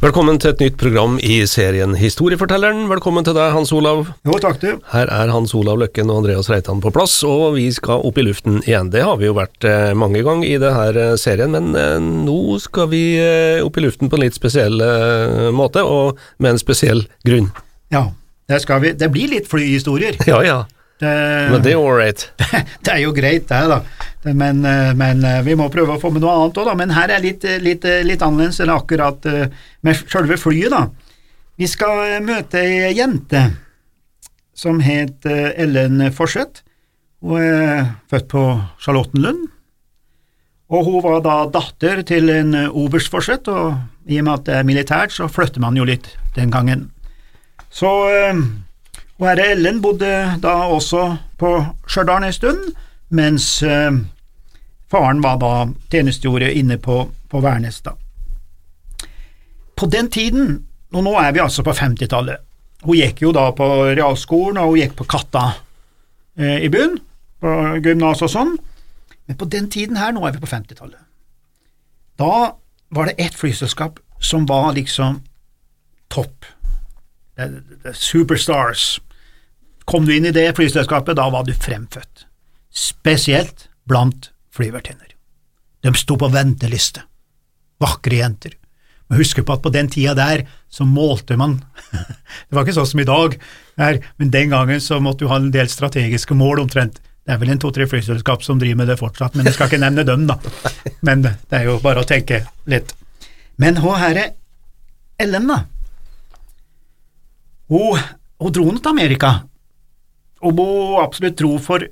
Velkommen til et nytt program i serien Historiefortelleren. Velkommen til deg, Hans Olav. Jo, takk du. Her er Hans Olav Løkken og Andreas Reitan på plass, og vi skal opp i luften igjen. Det har vi jo vært eh, mange ganger i denne serien, men eh, nå skal vi eh, opp i luften på en litt spesiell eh, måte, og med en spesiell grunn. Ja, det skal vi. Det blir litt flyhistorier. Ja ja, Det, men det er ålreit. det er jo greit, det, da. Men, eh, men eh, vi må prøve å få med noe annet òg, da. Men her er litt, eh, litt, litt annerledes enn akkurat med selve flyet, da. Vi skal møte ei jente som het Ellen Forseth. Hun er født på Charlottenlund. Og hun var da datter til en oberst Forseth, og i og med at det er militært, så flytter man jo litt den gangen. Så og herre Ellen bodde da også på Stjørdal en stund, mens eh, faren var da tjenestegjorde inne på, på Værnes. da. På den tiden, og nå er vi altså på 50-tallet, hun gikk jo da på realskolen, og hun gikk på Katta eh, i bunn, på gymnas og sånn, men på den tiden her, nå er vi på 50-tallet, da var det ett flyselskap som var liksom topp. Superstars. Kom du inn i det flyselskapet, da var du fremfødt. Spesielt blant flyvertinner. De sto på venteliste. Vakre jenter. Men husk på at på den tida der så målte man Det var ikke sånn som i dag, men den gangen så måtte du ha en del strategiske mål omtrent. Det er vel en to-tre flyselskap som driver med det fortsatt, men jeg skal ikke nevne dem, da. Men det er jo bare å tenke litt. Men hva herre Ellen, da. Hun, hun dro nå til Amerika, og må absolutt tro for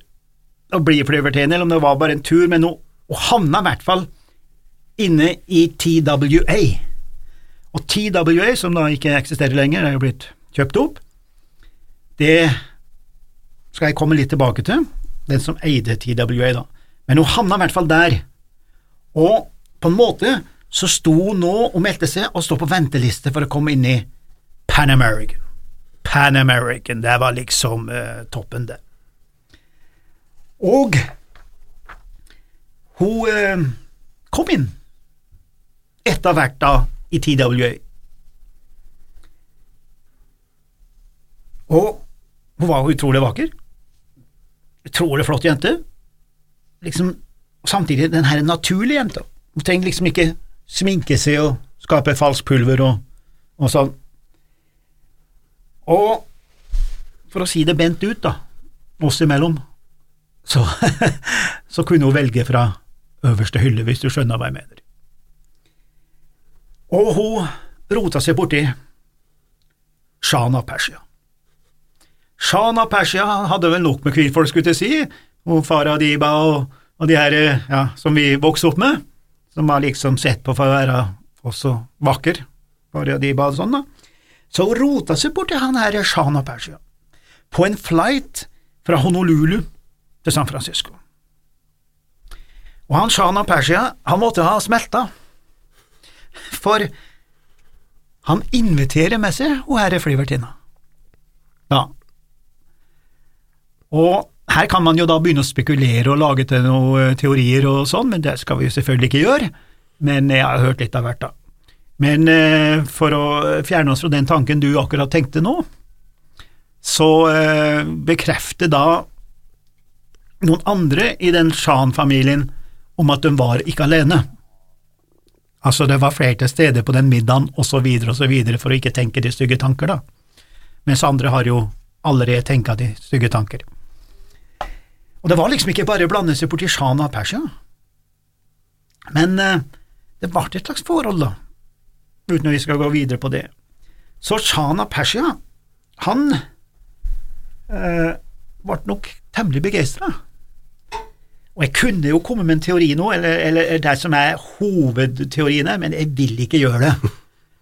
å bli flyvertinne, eller om det var bare en tur, men hun, hun havna i hvert fall inne i TWA. Og TWA, som da ikke eksisterer lenger, er jo blitt kjøpt opp, det skal jeg komme litt tilbake til, den som eide TWA, da. Men hun havna i hvert fall der, og på en måte så sto hun nå og meldte seg og stod på venteliste for å komme inn i Pan American. Pan American, det var liksom uh, toppen, det. Og hun eh, kom inn etter hvert da i TWA. Og hun var utrolig vakker. Utrolig flott jente. Liksom, samtidig den her naturlige jenta. Hun trenger liksom ikke sminke seg og skape falsk pulver og, og sånn. Og for å si det bent ut, da, oss imellom, så, så kunne hun velge fra øverste hylle, hvis du skjønner hva jeg mener. Og hun rota seg borti Shan av Persia. Shan av Persia hadde vel nok med kvinnfolk, skulle jeg si, og Faradiba og, og de her ja, som vi vokste opp med, som var liksom sett på for å være også vakker, Faradiba og sånn, da. Så hun rota seg borti han her Shan av Persia, på en flight fra Honolulu til San Francisco. Og han sjahen av Persia, han måtte ha smelta, for han inviterer med seg hun herre flyvertinna. Ja. Og her kan man jo da begynne å spekulere og lage til noen teorier og sånn, men det skal vi jo selvfølgelig ikke gjøre. Men jeg har hørt litt av hvert, da. Men eh, for å fjerne oss fra den tanken du akkurat tenkte nå, så eh, bekrefter da noen andre i den Shan-familien om at de var ikke alene. Altså, det var flere til stede på den middagen, og og så videre, for å ikke tenke de stygge tanker, da. Mens andre har jo allerede tenka de stygge tanker. Og det var liksom ikke bare å blande seg borti Shan av Persia, men eh, det ble et slags forhold, da, uten at vi skal gå videre på det. Så Shan av Persia, han eh, ble nok temmelig begeistra. Og jeg kunne jo komme med en teori nå, eller, eller det som er hovedteoriene, men jeg vil ikke gjøre det.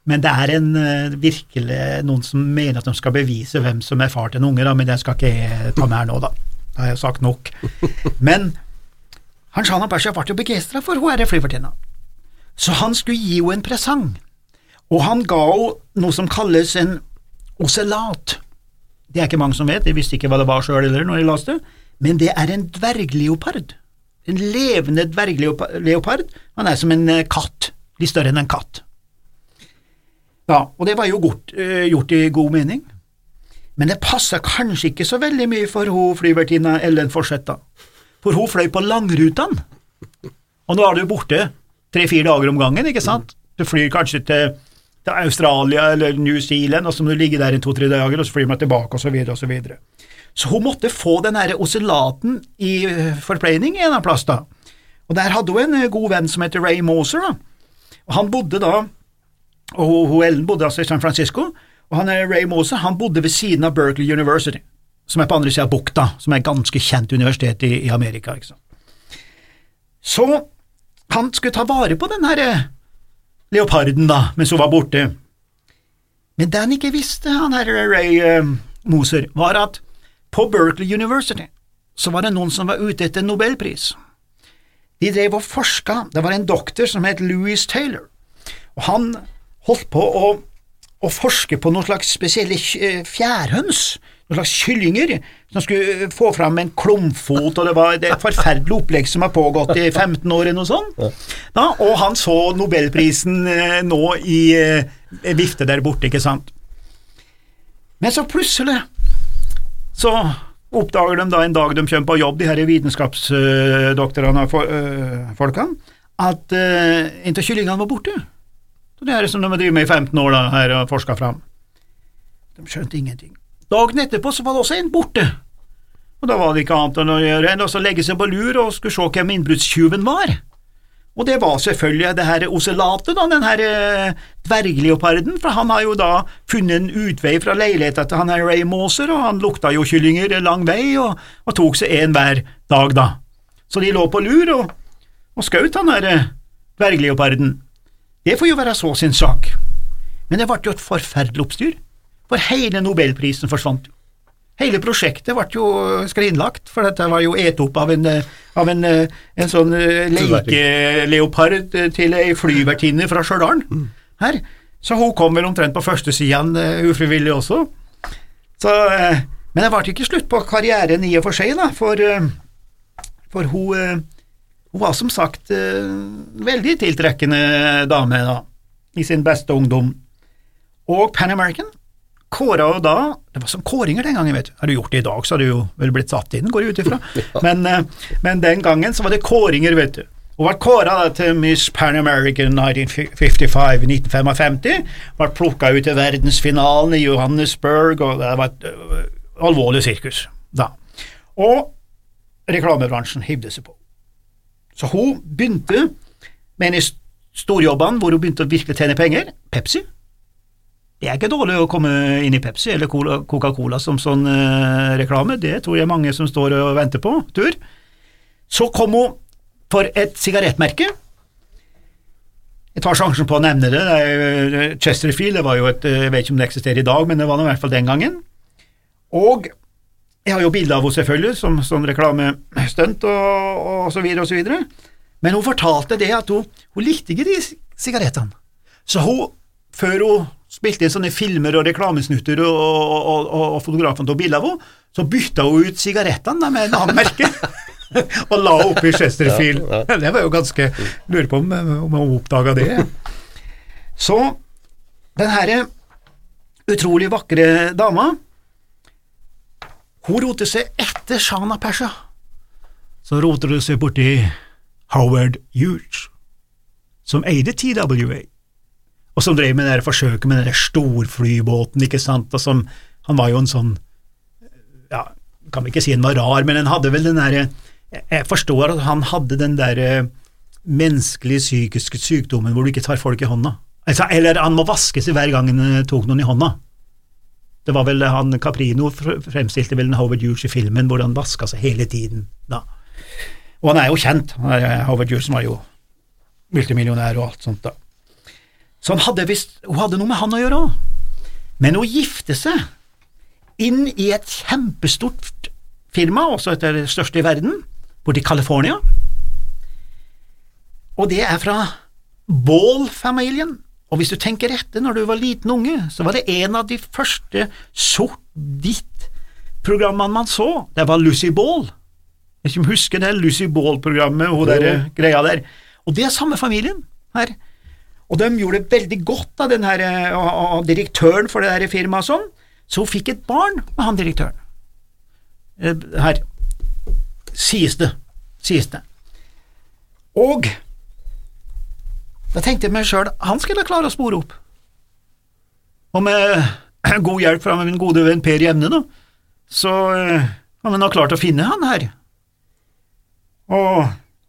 Men det er en, eh, virkelig noen som mener at de skal bevise hvem som er far til en unge, da, men det skal ikke jeg ta med her nå, da. Da har jeg sagt nok. Men han Shana Pasha ble jo begeistra for hun herre flyvertinna. Så han skulle gi henne en presang, og han ga henne noe som kalles en ocellat. Det er ikke mange som vet, jeg visste ikke hva det var sjøl heller når jeg leste det, men det er en dvergleopard. En levende dvergleopard. Han er som en eh, katt, litt større enn en katt. Ja, og det var jo gjort, uh, gjort i god mening. Men det passa kanskje ikke så veldig mye for hun flyvertinna Ellen Forseth, da. For hun fløy på langrutene. Og nå er du borte tre–fire dager om gangen, ikke sant? Du flyr kanskje til, til Australia eller New Zealand, og så må du ligge der i to–tre dager, og så flyr man tilbake, og så videre, og så videre. Så hun måtte få den derre oscillaten i eh, forpleining en av plass, da. Og der hadde hun en eh, god venn som heter Ray Moser, da. Og han bodde da, og hun Ellen bodde altså i San Francisco, og han er Ray Moser han bodde ved siden av Berkeley University, som er på andre sida av bukta, som er et ganske kjent universitet i, i Amerika. ikke sant. Så han skulle ta vare på den her eh, leoparden, da, mens hun var borte. Men det han ikke visste, han her Ray uh, Moser, var at på Berkeley University så var det noen som var ute etter nobelpris. De drev og forska, det var en doktor som het Louis Taylor, og han holdt på å, å forske på noen slags spesielle eh, fjærhøns, noen slags kyllinger, som skulle få fram en klumfot, og det var et forferdelig opplegg som har pågått i 15 år eller noe sånt. Da, og han så nobelprisen eh, nå i eh, vifte der borte, ikke sant. Men så plutselig så oppdager de da en dag de kommer på jobb, de her vitenskapsdoktorene og folkene, at en av kyllingene var borte. Det er som de har drevet med i 15 år da, her og forska fram. De skjønte ingenting. Dagen etterpå så var det også en borte. Og Da var det ikke annet enn å gjøre enn å legge seg på lur og skulle se hvem innbruddstyven var. Og det var selvfølgelig det her osellatet, da, den her eh, dvergleoparden, for han har jo da funnet en utvei fra leiligheta til han her Ray Moser, og han lukta jo kyllinger lang vei, og, og tok seg en hver dag, da. Så de lå på lur og, og skjøt han her eh, dvergleoparden. Det får jo være så sin sak. Men det ble jo et forferdelig oppstyr, for hele nobelprisen forsvant jo. Hele prosjektet ble jo skrinlagt, for dette var jo et opp av en, av en, en sånn eh, lekeleopard til ei flyvertinne fra Stjørdal mm. her. Så hun kom vel omtrent på førstesiden ufrivillig også. Så, men det ble ikke slutt på karrieren i og for seg, da, for, for hun, hun, var som sagt veldig tiltrekkende dame da, i sin beste ungdom. Og Pan American kåra jo da Det var som kåringer den gangen, vet du. Har du gjort det i dag, så hadde du jo vel blitt satt inn, går jeg ut ifra. Men, eh, men, den gangen så var det kåringer, vet du. Hun ble kåra til Miss Pan American 1955 i 1955. Ble plukka ut til verdensfinalen i Johannesburg, og det var et uh, alvorlig sirkus da. Og reklamebransjen hivde seg på. Så hun begynte med en av storjobbene hvor hun begynte å virkelig tjene penger, Pepsi. Det er ikke dårlig å komme inn i Pepsi eller Coca-Cola som sånn eh, reklame, det tror jeg mange som står og venter på tur. Så kom hun for et sigarettmerke. Jeg tar sjansen på å nevne det, det eh, Chesterfield, det var jo et, eh, jeg vet ikke om det eksisterer i dag, men det var det i hvert fall den gangen. Og jeg har jo bilde av henne selvfølgelig, som sånn reklamestunt og, og så videre og så videre, men hun fortalte det at hun, hun likte ikke de sigarettene. Så hun, før hun spilte inn sånne filmer og reklamesnutter, og, og, og, og fotografen tok bilde av henne, så bytta hun ut sigarettene med en annen merke. og la oppi Chesterfield. Ja, ja. Det var jo ganske Lurer på om, om hun oppdaga det. Så den herre utrolig vakre dama, hun roter seg etter Shana Persha. Så roter hun seg borti Howard Hughes, som eide TWA og som drev med det forsøket med den storflybåten, ikke sant, og som Han var jo en sånn Ja, kan vi ikke si han var rar, men han hadde vel den derre Jeg forstår at han hadde den derre menneskelige psykiske sykdommen hvor du ikke tar folk i hånda. Altså, eller han må vaske seg hver gang han eh, tok noen i hånda. Det var vel han Caprino fremstilte vel en Howard Hughes i filmen hvor han vaska seg hele tiden. da. Og han er jo kjent, Howard Hughes var jo multimillionær og alt sånt. da. Så han hadde visst, hun hadde noe med han å gjøre òg. Men hun gifte seg inn i et kjempestort firma, også et av de største i verden, borti California. Og det er fra Baal-familien. Og hvis du tenker etter, når du var liten unge, så var det en av de første sort-hvitt-programmene man så. Det var Lucy Ball. Jeg du husker det Lucy Ball-programmet, og der greia der. Og det er samme familien her. Og de gjorde det veldig godt av den her, eh, av- direktøren for det der firmaet og sånn, så hun fikk et barn med han direktøren. Eh, Her sies det, sies det. Og da tenkte jeg meg sjøl, han skulle klare å spore opp. Og med god hjelp fra min gode venn Per Jevne, da, så kan han ha klart å finne han her. Og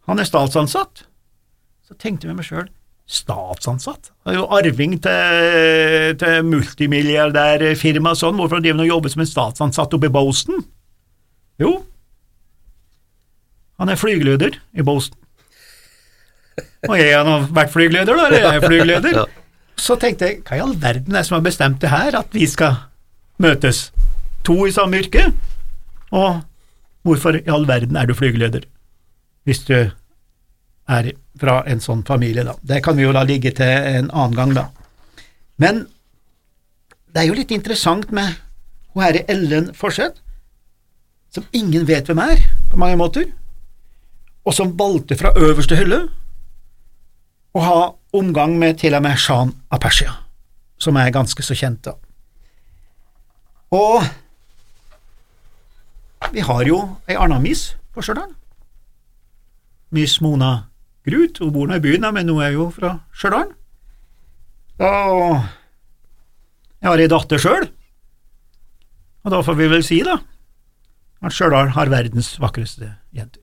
han er statsansatt. Så tenkte jeg meg sjøl, statsansatt? Han er jo arving til, til multimilliardærfirma og sånn, hvorfor driver han og jobber som en statsansatt oppe i Boston? Jo, han er flygeleder i Boston. Og jeg har vært flygeleder, da, eller jeg er flygeleder. Ja. Så tenkte jeg, hva i all verden er det som har bestemt det her, at vi skal møtes? To i samme yrke? Og hvorfor i all verden er du flygeleder? Hvis du er fra en sånn familie, da. Det kan vi jo la ligge til en annen gang, da. Men det er jo litt interessant med hun herre Ellen Forseth, som ingen vet hvem er, på mange måter, og som valgte fra øverste hylle å ha omgang med til og med Shan Apersia, som er ganske så kjent, da. Og vi har jo ei anna miss på Stjørdal. Miss Mona Grut. Hun bor nå i byen, men hun er jo fra Stjørdal. Og jeg har ei datter sjøl, og da får vi vel si, da, at Stjørdal har verdens vakreste jenter.